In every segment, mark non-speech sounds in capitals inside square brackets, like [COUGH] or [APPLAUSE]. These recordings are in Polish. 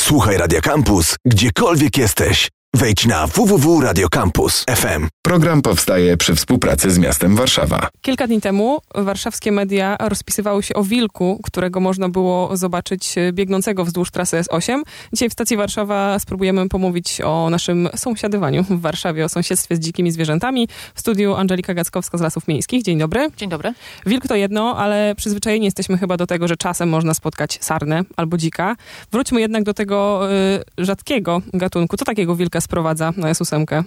Słuchaj Radio Campus, gdziekolwiek jesteś. Wejdź na www.radiocampus.fm. Program powstaje przy współpracy z miastem Warszawa. Kilka dni temu warszawskie media rozpisywały się o wilku, którego można było zobaczyć e, biegnącego wzdłuż trasy S8. Dzisiaj w stacji Warszawa spróbujemy pomówić o naszym sąsiadywaniu w Warszawie, o sąsiedztwie z dzikimi zwierzętami. W studiu Angelika Gackowska z Lasów Miejskich. Dzień dobry. Dzień dobry. Wilk to jedno, ale przyzwyczajeni jesteśmy chyba do tego, że czasem można spotkać sarnę albo dzika. Wróćmy jednak do tego y, rzadkiego gatunku. Co takiego wilka sprowadza na S8?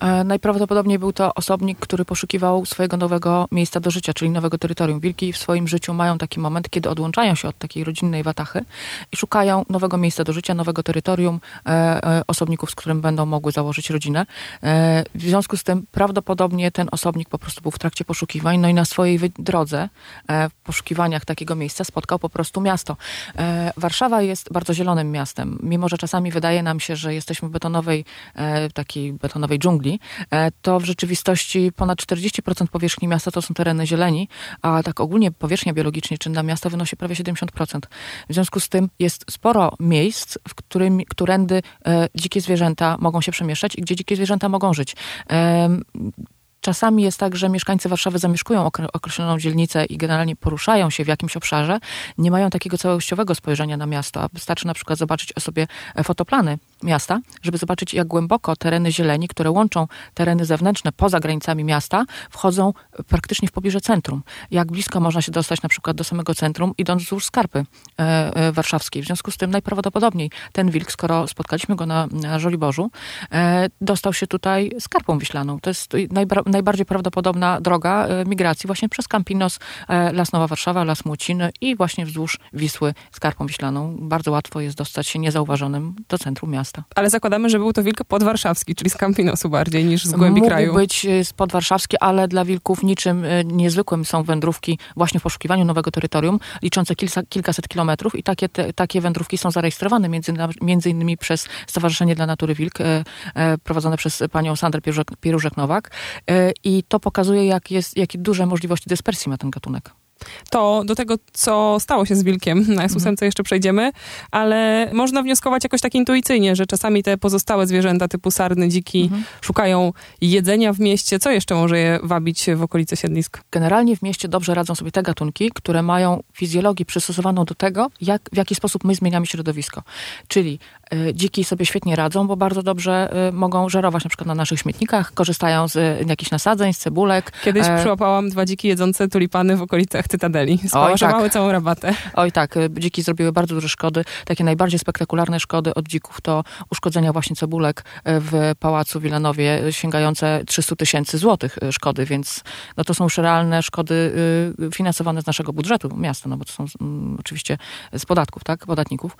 E, najprawdopodobniej był to osobnik, który poszukiwał swojego nowego miejsca do życia, czyli nowego terytorium. Wilki w swoim życiu mają taki moment, kiedy odłączają się od takiej rodzinnej watachy i szukają nowego miejsca do życia, nowego terytorium, e, e, osobników, z którym będą mogły założyć rodzinę. W związku z tym prawdopodobnie ten osobnik po prostu był w trakcie poszukiwań, no i na swojej drodze w poszukiwaniach takiego miejsca spotkał po prostu miasto. Warszawa jest bardzo zielonym miastem, mimo że czasami wydaje nam się, że jesteśmy w betonowej, takiej betonowej dżungli, e, to w rzeczywistości ponad 40% powierzchni miasta to są tereny zieleni, a tak ogólnie powierzchnia biologicznie czynna miasta wynosi prawie 70%. W związku z tym jest sporo miejsc, w którym, którędy e, dzikie zwierzęta mogą się przemieszczać i gdzie dzikie zwierzęta mogą żyć. Czasami jest tak, że mieszkańcy Warszawy zamieszkują okre- określoną dzielnicę i generalnie poruszają się w jakimś obszarze, nie mają takiego całościowego spojrzenia na miasto. Wystarczy na przykład zobaczyć sobie e, fotoplany miasta, żeby zobaczyć, jak głęboko tereny zieleni, które łączą tereny zewnętrzne poza granicami miasta, wchodzą praktycznie w pobliże centrum. Jak blisko można się dostać na przykład do samego centrum, idąc wzdłuż skarpy e, e, warszawskiej. W związku z tym najprawdopodobniej ten wilk, skoro spotkaliśmy go na, na Żoliborzu, e, dostał się tutaj skarpą wiślaną. To jest najbardziej prawdopodobna droga e, migracji właśnie przez Campinos, e, Las Nowa Warszawa, Las Młociny i właśnie wzdłuż Wisły skarpą wiślaną. Bardzo łatwo jest dostać się niezauważonym do centrum miasta. Ale zakładamy, że był to wilk podwarszawski, czyli z Campinosu bardziej niż z głębi Mógł kraju. być e, spodwarszawski, ale dla wilków niczym e, niezwykłym są wędrówki właśnie w poszukiwaniu nowego terytorium, liczące kilka, kilkaset kilometrów i takie, te, takie wędrówki są zarejestrowane między, między innymi przez Stowarzyszenie dla Natury Wilk, e, e, prowadzone przez panią Sandrę Pierużek- Pierużek-Nowak e, i to pokazuje, jak jest, jakie duże możliwości dyspersji ma ten gatunek. To do tego, co stało się z wilkiem na S8 Mhm. jeszcze przejdziemy, ale można wnioskować jakoś tak intuicyjnie, że czasami te pozostałe zwierzęta typu sarny, dziki Mhm. szukają jedzenia w mieście. Co jeszcze może je wabić w okolicy siedlisk? Generalnie w mieście dobrze radzą sobie te gatunki, które mają fizjologię przystosowaną do tego, jak, w jaki sposób my zmieniamy środowisko. Czyli dziki sobie świetnie radzą, bo bardzo dobrze y, mogą żerować na przykład na naszych śmietnikach, korzystają z y, jakichś nasadzeń, z cebulek. Kiedyś E, przyłapałam dwa dziki jedzące tulipany w okolicach Cytadeli. tak. Spałażowały całą rabatę. Oj tak, dziki zrobiły bardzo duże szkody. Takie najbardziej spektakularne szkody od dzików to uszkodzenia właśnie cebulek w Pałacu Wilanowie sięgające 300 tysięcy złotych szkody, więc no to są już realne szkody finansowane z naszego budżetu miasta, no bo to są mm, oczywiście z podatków, tak, podatników.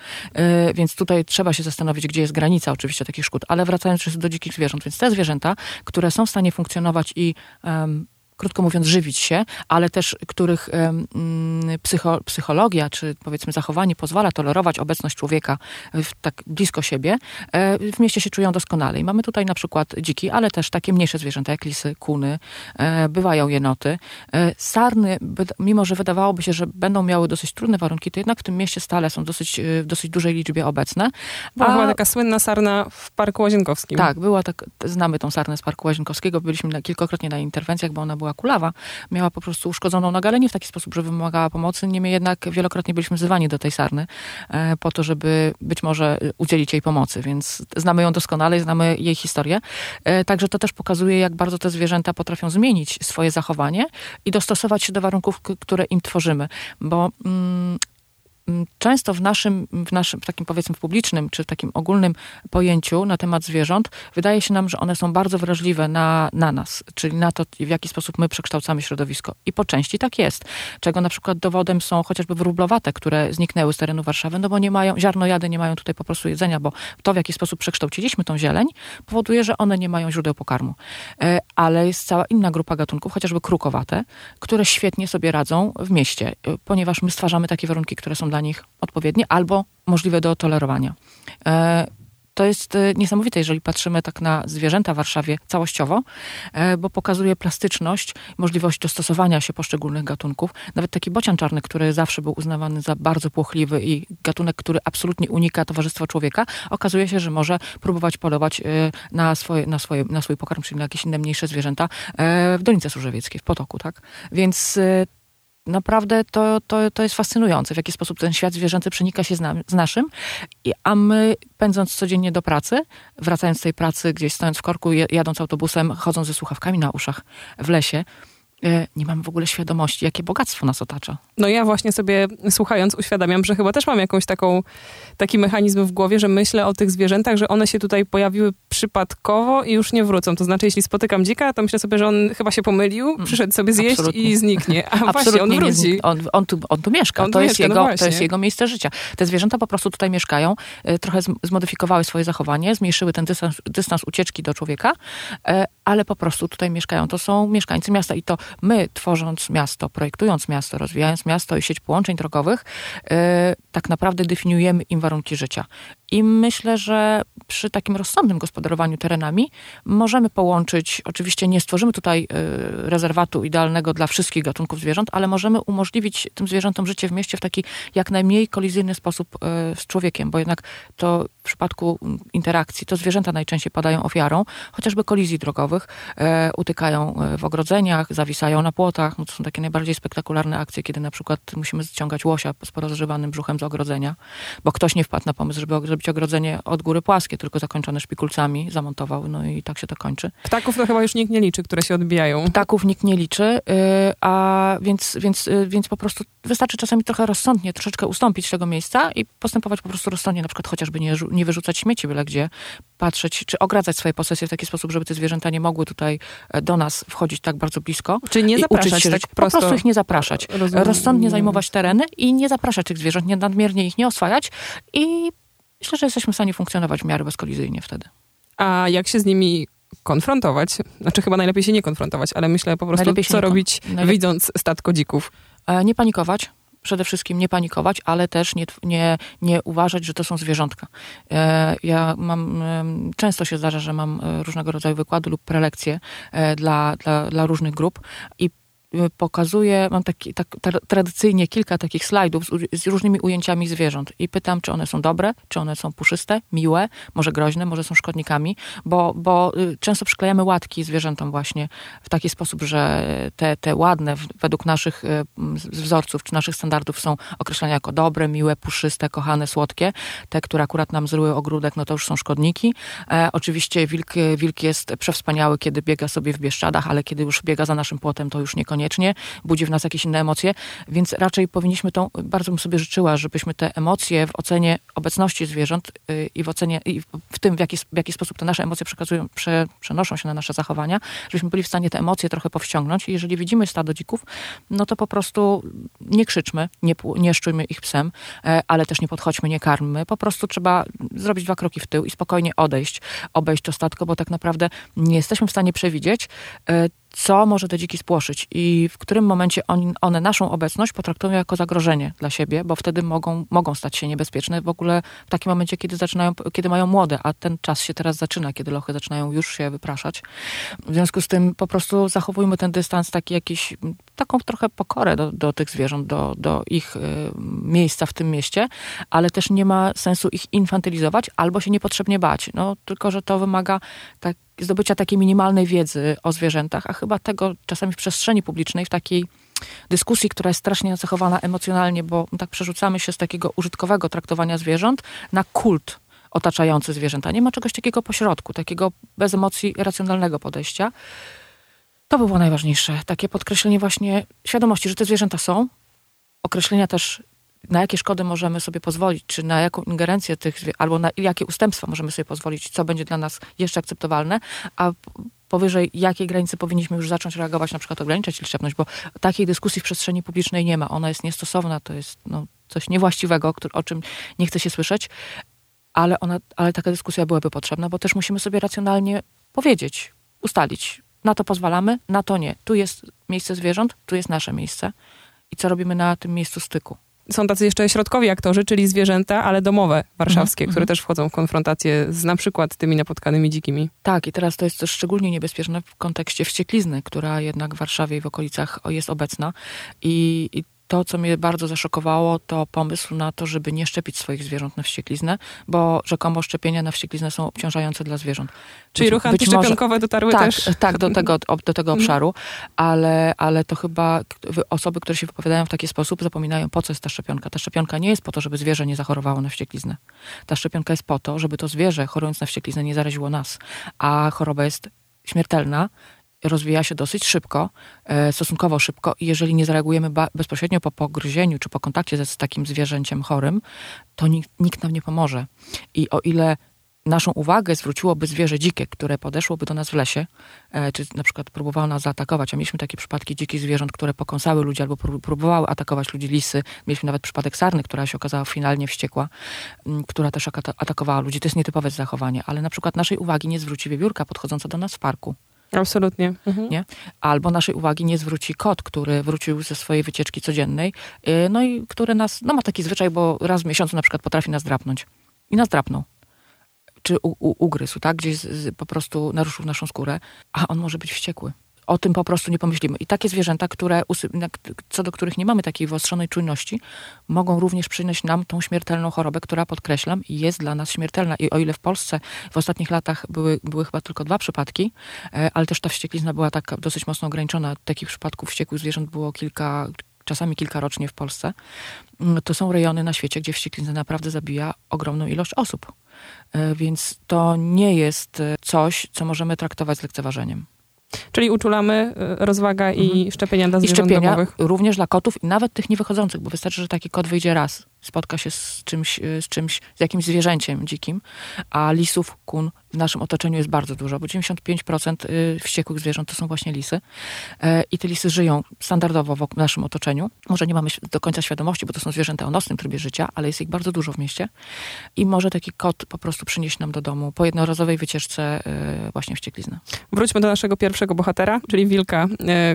Więc tutaj trzeba się zastanowić, gdzie jest granica oczywiście takich szkód. Ale wracając do dzikich zwierząt, więc te zwierzęta, które są w stanie funkcjonować i em, krótko mówiąc, żywić się, ale też których mm, psycho, psychologia, czy powiedzmy zachowanie pozwala tolerować obecność człowieka w, tak blisko siebie, e, w mieście się czują doskonale. I mamy tutaj na przykład dziki, ale też takie mniejsze zwierzęta, jak lisy, kuny, e, bywają jenoty. E, sarny, mimo że wydawałoby się, że będą miały dosyć trudne warunki, to jednak w tym mieście stale są dosyć, w dosyć dużej liczbie obecne. Była A- chyba taka słynna sarna w Parku Łazienkowskim. tak, była tak, znamy tą sarnę z Parku Łazienkowskiego, byliśmy na, kilkakrotnie na interwencjach, bo ona była kulawa, miała po prostu uszkodzoną nogę, ale nie w taki sposób, że wymagała pomocy, niemniej jednak wielokrotnie byliśmy wzywani do tej sarny e, po to, żeby być może udzielić jej pomocy, więc znamy ją doskonale i znamy jej historię. E, także to też pokazuje, jak bardzo te zwierzęta potrafią zmienić swoje zachowanie i dostosować się do warunków, które im tworzymy, bo mm, często w naszym, w naszym, w takim powiedzmy publicznym, czy w takim ogólnym pojęciu na temat zwierząt, wydaje się nam, że one są bardzo wrażliwe na, na nas, czyli na to, w jaki sposób my przekształcamy środowisko. I po części tak jest. Czego na przykład dowodem są chociażby wróblowate, które zniknęły z terenu Warszawy, no bo nie mają, ziarnojady nie mają tutaj po prostu jedzenia, bo to, w jaki sposób przekształciliśmy tą zieleń, powoduje, że one nie mają źródeł pokarmu. E, Ale jest cała inna grupa gatunków, chociażby krukowate, które świetnie sobie radzą w mieście, e, ponieważ my stwarzamy takie warunki, które są dla nich odpowiednie albo możliwe do tolerowania. E, to jest e, niesamowite, jeżeli patrzymy tak na zwierzęta w Warszawie całościowo, e, bo pokazuje plastyczność, możliwość dostosowania się poszczególnych gatunków. Nawet taki bocian czarny, który zawsze był uznawany za bardzo płochliwy i gatunek, który absolutnie unika towarzystwa człowieka, okazuje się, że może próbować polować na, swoje, na, swoje, na swój pokarm, czyli na jakieś inne mniejsze zwierzęta w Dolinie Służewieckiej, w Potoku, tak? Więc naprawdę to, to, to jest fascynujące, w jaki sposób ten świat zwierzęcy przenika się z, nam, z naszym, I, a my pędząc codziennie do pracy, wracając z tej pracy, gdzieś stojąc w korku, jadąc autobusem, chodząc ze słuchawkami na uszach w lesie, nie mam w ogóle świadomości, jakie bogactwo nas otacza. No ja właśnie sobie słuchając uświadamiam, że chyba też mam jakąś taką, taki mechanizm w głowie, że myślę o tych zwierzętach, że one się tutaj pojawiły przypadkowo i już nie wrócą. To znaczy, jeśli spotykam dzika, to myślę sobie, że on chyba się pomylił, mm, przyszedł sobie zjeść Absolutnie. i zniknie. A Absolutnie właśnie, on wróci. On, on, tu, on tu mieszka. On to, tu jest mieszka, jego, no to jest jego miejsce życia. Te zwierzęta po prostu tutaj mieszkają, e, trochę zmodyfikowały swoje zachowanie, zmniejszyły ten dystans, dystans ucieczki do człowieka, e, ale po prostu tutaj mieszkają. To są mieszkańcy miasta i to my, tworząc miasto, projektując miasto, rozwijając miasto i sieć połączeń drogowych, yy, tak naprawdę definiujemy im warunki życia. I myślę, że przy takim rozsądnym gospodarowaniu terenami możemy połączyć, oczywiście nie stworzymy tutaj y, rezerwatu idealnego dla wszystkich gatunków zwierząt, ale możemy umożliwić tym zwierzętom życie w mieście w taki jak najmniej kolizyjny sposób y, z człowiekiem, bo jednak to w przypadku interakcji to zwierzęta najczęściej padają ofiarą chociażby kolizji drogowych, y, utykają w ogrodzeniach, zawisają na płotach. No to są takie najbardziej spektakularne akcje, kiedy na przykład musimy ściągać łosia z porozżywanym brzuchem z ogrodzenia, bo ktoś nie wpadł na pomysł, żeby zrobić ogrodzenie od góry płaskie, tylko zakończone szpikulcami, zamontował, no i tak się to kończy. Ptaków to chyba już nikt nie liczy, które się odbijają. Ptaków nikt nie liczy, yy, a więc, więc, yy, więc po prostu wystarczy czasami trochę rozsądnie, troszeczkę ustąpić z tego miejsca i postępować po prostu rozsądnie, na przykład chociażby nie, nie wyrzucać śmieci byle gdzie, patrzeć, czy ogradzać swoje posesje w taki sposób, żeby te zwierzęta nie mogły tutaj e, do nas wchodzić tak bardzo blisko. Czyli nie zapraszać się, tak prosto. Po prostu ich nie zapraszać. Rozumiem. Rozsądnie zajmować tereny i nie zapraszać tych zwierząt, nie nadmiernie ich nie oswajać i myślę, że jesteśmy w stanie funkcjonować w miarę bezkolizyjnie wtedy. A jak się z nimi konfrontować? Znaczy chyba najlepiej się nie konfrontować, ale myślę po prostu, co robić najlepiej... widząc statko dzików. E, nie panikować, przede wszystkim nie panikować, ale też nie, nie, nie uważać, że to są zwierzątka. E, ja mam, często się zdarza, że mam e, różnego rodzaju wykłady lub prelekcje dla, dla, dla różnych grup i pokazuję, mam taki, tak, tradycyjnie kilka takich slajdów z, z, różnymi ujęciami zwierząt i pytam, czy one są dobre, czy one są puszyste, miłe, może groźne, może są szkodnikami, bo, bo y, często przyklejamy łatki zwierzętom właśnie w taki sposób, że te, te ładne według naszych y, wzorców czy naszych standardów są określane jako dobre, miłe, puszyste, kochane, słodkie. Te, które akurat nam zryły ogródek, no to już są szkodniki. E, oczywiście wilk, wilk jest przewspaniały, kiedy biega sobie w Bieszczadach, ale kiedy już biega za naszym płotem, to już niekoniecznie niekoniecznie, budzi w nas jakieś inne emocje, więc raczej powinniśmy tą, bardzo bym sobie życzyła, żebyśmy te emocje w ocenie obecności zwierząt yy, i w ocenie, i w tym, w jaki, w jaki sposób te nasze emocje przekazują, prze, przenoszą się na nasze zachowania, żebyśmy byli w stanie te emocje trochę powściągnąć. Jeżeli widzimy stado dzików, no to po prostu nie krzyczmy, nie, nie szczujmy ich psem, e, ale też nie podchodźmy, nie karmmy, po prostu trzeba zrobić dwa kroki w tył i spokojnie odejść, obejść to statko, bo tak naprawdę nie jesteśmy w stanie przewidzieć, e, co może te dziki spłoszyć i w którym momencie on, one naszą obecność potraktują jako zagrożenie dla siebie, bo wtedy mogą, mogą stać się niebezpieczne w ogóle w takim momencie, kiedy zaczynają, kiedy mają młode, a ten czas się teraz zaczyna, kiedy lochy zaczynają już się wypraszać. W związku z tym po prostu zachowujmy ten dystans taki jakiś, taką trochę pokorę do, do tych zwierząt, do, do ich y, miejsca w tym mieście, ale też nie ma sensu ich infantylizować albo się niepotrzebnie bać. No, tylko, że to wymaga tak zdobycia takiej minimalnej wiedzy o zwierzętach, a chyba tego czasami w przestrzeni publicznej, w takiej dyskusji, która jest strasznie nacechowana emocjonalnie, bo tak przerzucamy się z takiego użytkowego traktowania zwierząt na kult otaczający zwierzęta. Nie ma czegoś takiego pośrodku, takiego bez emocji racjonalnego podejścia. To by było najważniejsze. Takie podkreślenie właśnie świadomości, że te zwierzęta są, określenia też na jakie szkody możemy sobie pozwolić, czy na jaką ingerencję tych, albo na jakie ustępstwa możemy sobie pozwolić, co będzie dla nas jeszcze akceptowalne, a powyżej jakiej granicy powinniśmy już zacząć reagować, na przykład ograniczać liczebność, bo takiej dyskusji w przestrzeni publicznej nie ma. Ona jest niestosowna, to jest no, coś niewłaściwego, o czym nie chce się słyszeć, ale, ona, ale taka dyskusja byłaby potrzebna, bo też musimy sobie racjonalnie powiedzieć, ustalić, na to pozwalamy, na to nie. Tu jest miejsce zwierząt, tu jest nasze miejsce i co robimy na tym miejscu styku są tacy jeszcze środkowi aktorzy, czyli zwierzęta, ale domowe, warszawskie, Mhm, które mhm. też wchodzą w konfrontację z na przykład tymi napotkanymi dzikimi. Tak, i teraz to jest też szczególnie niebezpieczne w kontekście wścieklizny, która jednak w Warszawie i w okolicach jest obecna. I, i to, co mnie bardzo zaszokowało, to pomysł na to, żeby nie szczepić swoich zwierząt na wściekliznę, bo rzekomo szczepienia na wściekliznę są obciążające dla zwierząt. Czyli Być- ruchy być może- antyszczepionkowe dotarły tak, też. tak, do tego, do tego Mhm. obszaru, ale, ale to chyba osoby, które się wypowiadają w taki sposób, zapominają, po co jest ta szczepionka. Ta szczepionka nie jest po to, żeby zwierzę nie zachorowało na wściekliznę. Ta szczepionka jest po to, żeby to zwierzę, chorując na wściekliznę, nie zaraziło nas. A choroba jest śmiertelna, rozwija się dosyć szybko, e, stosunkowo szybko i jeżeli nie zareagujemy bezpośrednio po pogryzieniu czy po kontakcie z takim zwierzęciem chorym, to nikt, nikt nam nie pomoże. I o ile naszą uwagę zwróciłoby zwierzę dzikie, które podeszłoby do nas w lesie, e, czy na przykład próbowało nas zaatakować, a mieliśmy takie przypadki dzikich zwierząt, które pokąsały ludzi albo pró- próbowały atakować ludzi, lisy. Mieliśmy nawet przypadek sarny, która się okazała finalnie wściekła, która też ata- atakowała ludzi. To jest nietypowe zachowanie, ale na przykład naszej uwagi nie zwróci wiewiórka podchodząca do nas w parku. Absolutnie. Mhm. Nie? Albo naszej uwagi nie zwróci kot, który wrócił ze swojej wycieczki codziennej, yy, no i który nas, no ma taki zwyczaj, bo raz w miesiącu na przykład potrafi nas drapnąć. I nas drapnął. Czy u, u, ugryzł, tak? Gdzieś z, z, po prostu naruszył naszą skórę, a on może być wściekły. O tym po prostu nie pomyślimy. I takie zwierzęta, które, co do których nie mamy takiej wyostrzonej czujności, mogą również przynieść nam tą śmiertelną chorobę, która, podkreślam, jest dla nas śmiertelna. I o ile w Polsce w ostatnich latach były, były chyba tylko dwa przypadki, e, ale też ta wścieklizna była tak dosyć mocno ograniczona. Takich przypadków wściekłych zwierząt było kilka, czasami kilka rocznie w Polsce. Mm, To są rejony na świecie, gdzie wścieklizna naprawdę zabija ogromną ilość osób. E, Więc to nie jest e, coś, co możemy traktować z lekceważeniem. Czyli uczulamy y, rozwaga i szczepienia dla Mhm. I zwierząt szczepienia domowych. również dla kotów i nawet tych niewychodzących, bo wystarczy, że taki kot wyjdzie raz, spotka się z czymś, y, z czymś, z jakimś zwierzęciem dzikim, a lisów, kun w naszym otoczeniu jest bardzo dużo, bo 95% y, wściekłych zwierząt to są właśnie lisy E, i te lisy żyją standardowo w naszym otoczeniu. Może nie mamy do końca świadomości, bo to są zwierzęta o nocnym trybie życia, ale jest ich bardzo dużo w mieście i może taki kot po prostu przynieść nam do domu po jednorazowej wycieczce y, właśnie wściekliznę. Wróćmy do naszego pierwszego bohatera, czyli wilka,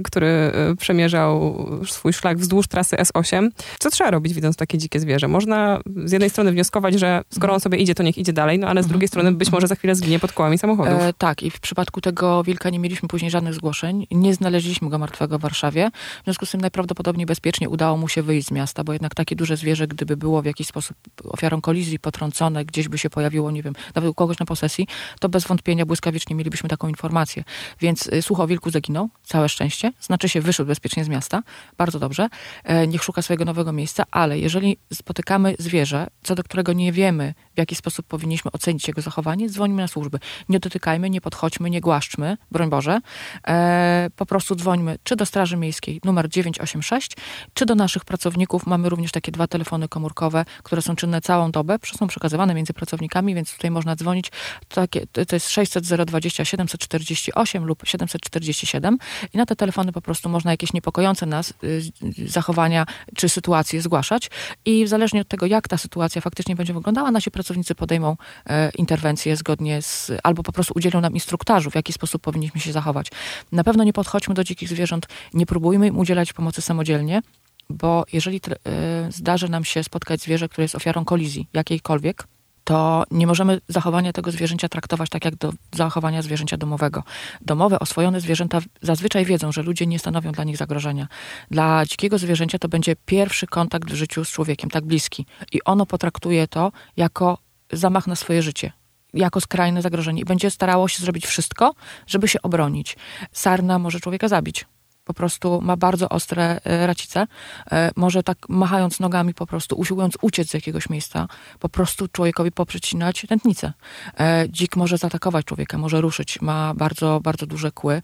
który przemierzał swój szlak wzdłuż trasy S8. Co trzeba robić, widząc takie dzikie zwierzę? Można z jednej strony wnioskować, że skoro on sobie idzie, to niech idzie dalej, no ale z Mhm. drugiej strony być może za chwilę zginie pod kołami samochodów. E, tak, i w przypadku tego wilka nie mieliśmy później żadnych zgłoszeń. Nie znaleźliśmy go martwego w Warszawie. W związku z tym najprawdopodobniej bezpiecznie udało mu się wyjść z miasta, bo jednak takie duże zwierzę, gdyby było w jakiś sposób ofiarą kolizji, potrącone, gdzieś by się pojawiło, nie wiem, nawet u kogoś na posesji, to bez wątpienia błyskawicznie mielibyśmy taką informację. Więc y, słuch o wilku zaginął, całe szczęście. Znaczy się wyszedł bezpiecznie z miasta. Bardzo dobrze. E, niech szuka swojego nowego miejsca, ale jeżeli spotykamy zwierzę, co do którego nie wiemy, w jaki sposób powinniśmy ocenić jego zachowanie, dzwonimy na służby. Nie dotykajmy, nie podchodźmy, nie głaszczmy, broń Boże. E, po prostu dzwońmy czy do Straży Miejskiej numer 986, czy do naszych pracowników. Mamy również takie dwa telefony komórkowe, które są czynne całą dobę, są przekazywane między pracownikami, więc tutaj można dzwonić. Takie, to to jest 600 020 748 lub 747 i na te telefony po prostu można jakieś niepokojące nas y, zachowania czy sytuacje zgłaszać i zależnie od tego, jak ta sytuacja faktycznie będzie wyglądała, nasi pracownicy podejmą e, interwencję zgodnie z, albo po prostu udzielą nam instruktażu, w jaki sposób powinniśmy się zachować. Na pewno nie podchodźmy do dzikich zwierząt, nie próbujmy im udzielać pomocy samodzielnie, bo jeżeli e, zdarzy nam się spotkać zwierzę, które jest ofiarą kolizji jakiejkolwiek, to nie możemy zachowania tego zwierzęcia traktować tak jak do zachowania zwierzęcia domowego. Domowe, oswojone zwierzęta zazwyczaj wiedzą, że ludzie nie stanowią dla nich zagrożenia. Dla dzikiego zwierzęcia to będzie pierwszy kontakt w życiu z człowiekiem, tak bliski. I ono potraktuje to jako zamach na swoje życie. Jako skrajne zagrożenie i będzie starało się zrobić wszystko, żeby się obronić. Sarna może człowieka zabić. Po prostu ma bardzo ostre e, racice. E, może tak machając nogami, po prostu usiłując uciec z jakiegoś miejsca, po prostu człowiekowi poprzecinać tętnicę. E, dzik może zaatakować człowieka, może ruszyć, ma bardzo, bardzo duże kły,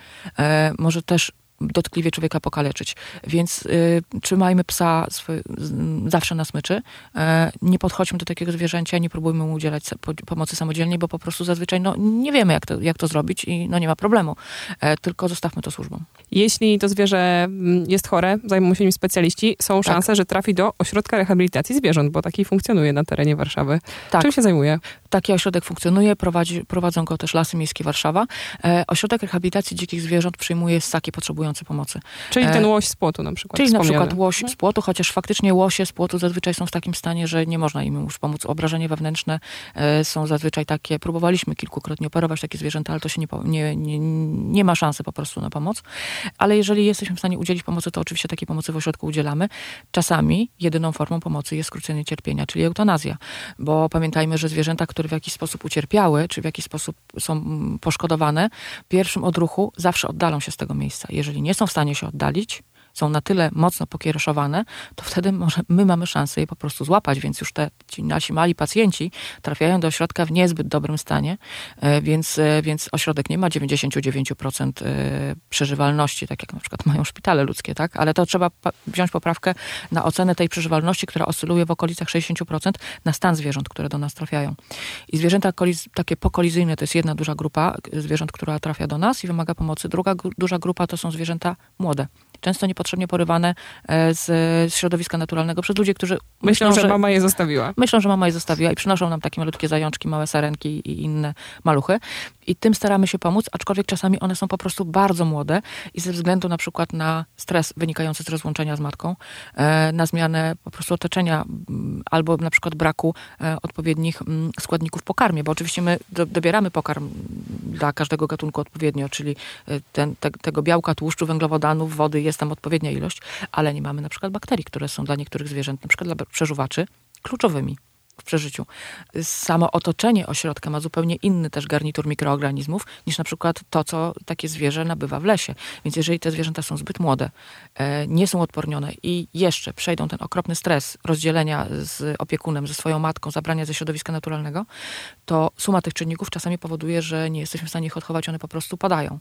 może też dotkliwie człowieka pokaleczyć. Więc y, trzymajmy psa swy, zawsze na smyczy. E, nie podchodźmy do takiego zwierzęcia, nie próbujmy mu udzielać pomocy samodzielnie, bo po prostu zazwyczaj no, nie wiemy, jak to, jak to zrobić i no, nie ma problemu. E, tylko zostawmy to służbom. Jeśli to zwierzę mm, jest chore, zajmą się nim specjaliści, są Tak. szanse, że trafi do ośrodka rehabilitacji zwierząt, bo taki funkcjonuje na terenie Warszawy. Tak. Czym się zajmuje? Taki ośrodek funkcjonuje, prowadzi, prowadzą go też Lasy Miejskie Warszawa. E, ośrodek rehabilitacji dzikich zwierząt przyjmuje ssaki potrzebujące pomocy. Czyli ten łoś z płotu na przykład. Czyli na przykład łoś z płotu, chociaż faktycznie łosie z płotu zazwyczaj są w takim stanie, że nie można im już pomóc. Obrażenia wewnętrzne e, są zazwyczaj takie, próbowaliśmy kilkukrotnie operować takie zwierzęta, ale to się nie, nie, nie, nie ma szansy po prostu na pomoc. Ale jeżeli jesteśmy w stanie udzielić pomocy, to oczywiście takiej pomocy w ośrodku udzielamy. Czasami jedyną formą pomocy jest skrócenie cierpienia, czyli eutanazja. Bo pamiętajmy, że zwierzęta, które w jakiś sposób ucierpiały, czy w jakiś sposób są mm, poszkodowane, w pierwszym odruchu zawsze oddalą się z tego miejsca. Jeżeli nie są w stanie się oddalić, są na tyle mocno pokiereszowane, to wtedy może my mamy szansę je po prostu złapać, więc już te ci nasi mali pacjenci trafiają do ośrodka w niezbyt dobrym stanie, e, więc, e, więc ośrodek nie ma 99% e, przeżywalności, tak jak na przykład mają szpitale ludzkie, tak? Ale to trzeba wziąć poprawkę na ocenę tej przeżywalności, która oscyluje w okolicach 60% na stan zwierząt, które do nas trafiają. I zwierzęta takie pokolizyjne to jest jedna duża grupa zwierząt, która trafia do nas i wymaga pomocy. Druga duża grupa to są zwierzęta młode. Często niepotrzebnie porywane e, z, z środowiska naturalnego przez ludzi, którzy Myślą, że mama je zostawiła. Myślą, że mama je zostawiła i przynoszą nam takie malutkie zajączki, małe sarenki i inne maluchy. I tym staramy się pomóc, aczkolwiek czasami one są po prostu bardzo młode i ze względu na przykład na stres wynikający z rozłączenia z matką, e, na zmianę po prostu otoczenia albo na przykład braku e, odpowiednich składników pokarmie, bo oczywiście my do, dobieramy pokarm dla każdego gatunku odpowiednio, czyli e, ten, te, tego białka, tłuszczu, węglowodanów, wody jest tam odpowiednia ilość, ale nie mamy na przykład bakterii, które są dla niektórych zwierząt, na przykład dla przeżuwaczy, kluczowymi w przeżyciu. Samo otoczenie ośrodka ma zupełnie inny też garnitur mikroorganizmów niż na przykład to, co takie zwierzę nabywa w lesie. Więc jeżeli te zwierzęta są zbyt młode, e, nie są odpornione i jeszcze przejdą ten okropny stres rozdzielenia z opiekunem, ze swoją matką, zabrania ze środowiska naturalnego, to suma tych czynników czasami powoduje, że nie jesteśmy w stanie ich odchować, one po prostu padają.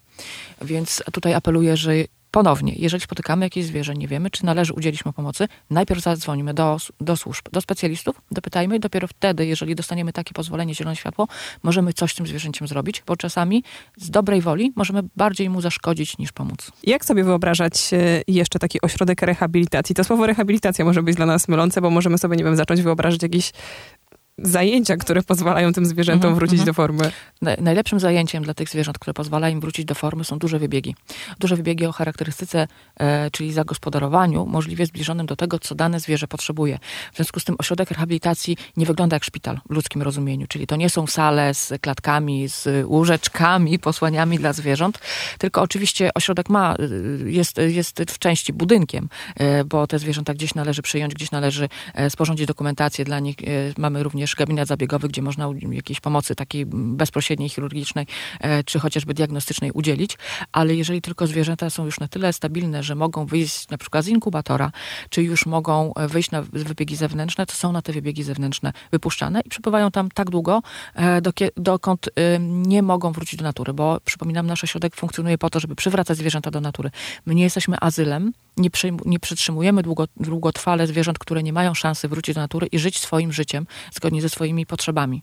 Więc tutaj apeluję, że ponownie, jeżeli spotykamy jakieś zwierzę, nie wiemy, czy należy udzielić mu pomocy, najpierw zadzwonimy do, do służb, do specjalistów, dopytajmy i dopiero wtedy, jeżeli dostaniemy takie pozwolenie, zielone światło, możemy coś z tym zwierzęciem zrobić, bo czasami z dobrej woli możemy bardziej mu zaszkodzić niż pomóc. Jak sobie wyobrażać e, jeszcze taki ośrodek rehabilitacji? To słowo rehabilitacja może być dla nas mylące, bo możemy sobie, nie wiem, zacząć wyobrażać jakieś zajęcia, które pozwalają tym zwierzętom Mhm, wrócić mhm. do formy. Na- Najlepszym zajęciem dla tych zwierząt, które pozwala im wrócić do formy, są duże wybiegi. Duże wybiegi o charakterystyce, e, czyli zagospodarowaniu, możliwie zbliżonym do tego, co dane zwierzę potrzebuje. W związku z tym ośrodek rehabilitacji nie wygląda jak szpital w ludzkim rozumieniu, czyli to nie są sale z klatkami, z łóżeczkami, posłaniami dla zwierząt, tylko oczywiście ośrodek ma, y, jest, jest w części budynkiem, e, bo te zwierzęta gdzieś należy przyjąć, gdzieś należy e, sporządzić dokumentację dla nich. E, Mamy również gabinet zabiegowy, gdzie można jakiejś pomocy takiej bezpośredniej, chirurgicznej, e, czy chociażby diagnostycznej udzielić, ale jeżeli tylko zwierzęta są już na tyle stabilne, że mogą wyjść na przykład z inkubatora, czy już mogą e, wyjść na wybiegi zewnętrzne, to są na te wybiegi zewnętrzne wypuszczane i przebywają tam tak długo, e, dokąd nie mogą wrócić do natury, bo przypominam, nasz ośrodek funkcjonuje po to, żeby przywracać zwierzęta do natury. My nie jesteśmy azylem, nie, przyjm- nie przetrzymujemy długo, długotrwale zwierząt, które nie mają szansy wrócić do natury i żyć swoim życiem zgodnie ze swoimi potrzebami.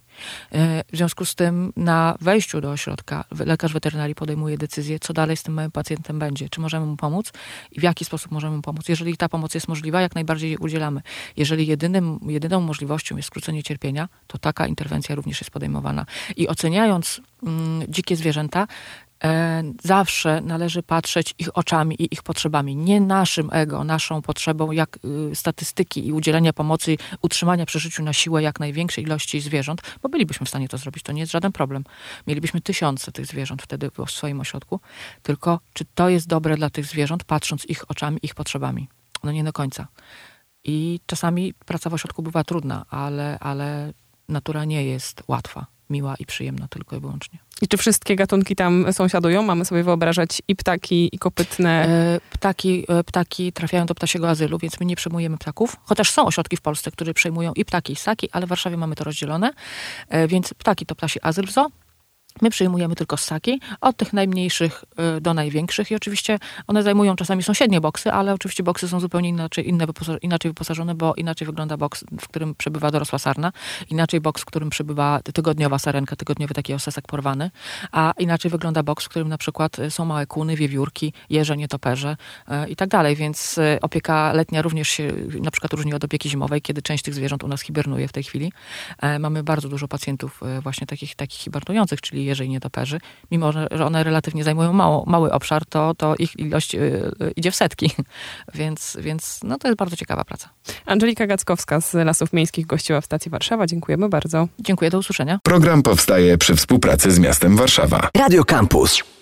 E, W związku z tym na wejściu do ośrodka lekarz weterynarii podejmuje decyzję, co dalej z tym małym pacjentem będzie, czy możemy mu pomóc i w jaki sposób możemy mu pomóc. Jeżeli ta pomoc jest możliwa, jak najbardziej jej udzielamy. Jeżeli jedynym, jedyną możliwością jest skrócenie cierpienia, to taka interwencja również jest podejmowana. I oceniając mm, dzikie zwierzęta, zawsze należy patrzeć ich oczami i ich potrzebami. Nie naszym ego, naszą potrzebą, jak y, statystyki i udzielenia pomocy, utrzymania przy życiu na siłę jak największej ilości zwierząt, bo bylibyśmy w stanie to zrobić, to nie jest żaden problem. Mielibyśmy tysiące tych zwierząt wtedy w swoim ośrodku, tylko czy to jest dobre dla tych zwierząt, patrząc ich oczami, ich potrzebami? No nie do końca. I czasami praca w ośrodku bywa trudna, ale, ale natura nie jest łatwa, miła i przyjemna tylko i wyłącznie. I czy wszystkie gatunki tam sąsiadują? Mamy sobie wyobrażać i ptaki, i kopytne. E, Ptaki, e, ptaki trafiają do ptasiego azylu, więc my nie przejmujemy ptaków. Chociaż są ośrodki w Polsce, które przejmują i ptaki, i ssaki, ale w Warszawie mamy to rozdzielone. E, Więc ptaki to ptasi azyl w zoo. My przyjmujemy tylko ssaki, od tych najmniejszych e, do największych. I oczywiście one zajmują czasami sąsiednie boksy, ale oczywiście boksy są zupełnie inaczej, inne inaczej wyposażone, bo inaczej wygląda boks, w którym przebywa dorosła sarna, inaczej boks, w którym przebywa tygodniowa sarenka, tygodniowy taki osesek porwany, a inaczej wygląda boks, w którym na przykład są małe kuny, wiewiórki, jeże, nietoperze e, i tak dalej, więc e, opieka letnia również się na przykład różni od opieki zimowej, kiedy część tych zwierząt u nas hibernuje w tej chwili. E, Mamy bardzo dużo pacjentów właśnie takich, takich hibernujących, czyli jeży i nietoperzy. Mimo, że że one relatywnie zajmują mało, mały obszar, to, to ich ilość y, y, idzie w setki. [LAUGHS] więc, więc no, to jest bardzo ciekawa praca. Angelika Gackowska z Lasów Miejskich gościła w stacji Warszawa. Dziękujemy bardzo. Dziękuję, do usłyszenia. Program powstaje przy współpracy z miastem Warszawa. Radio Campus.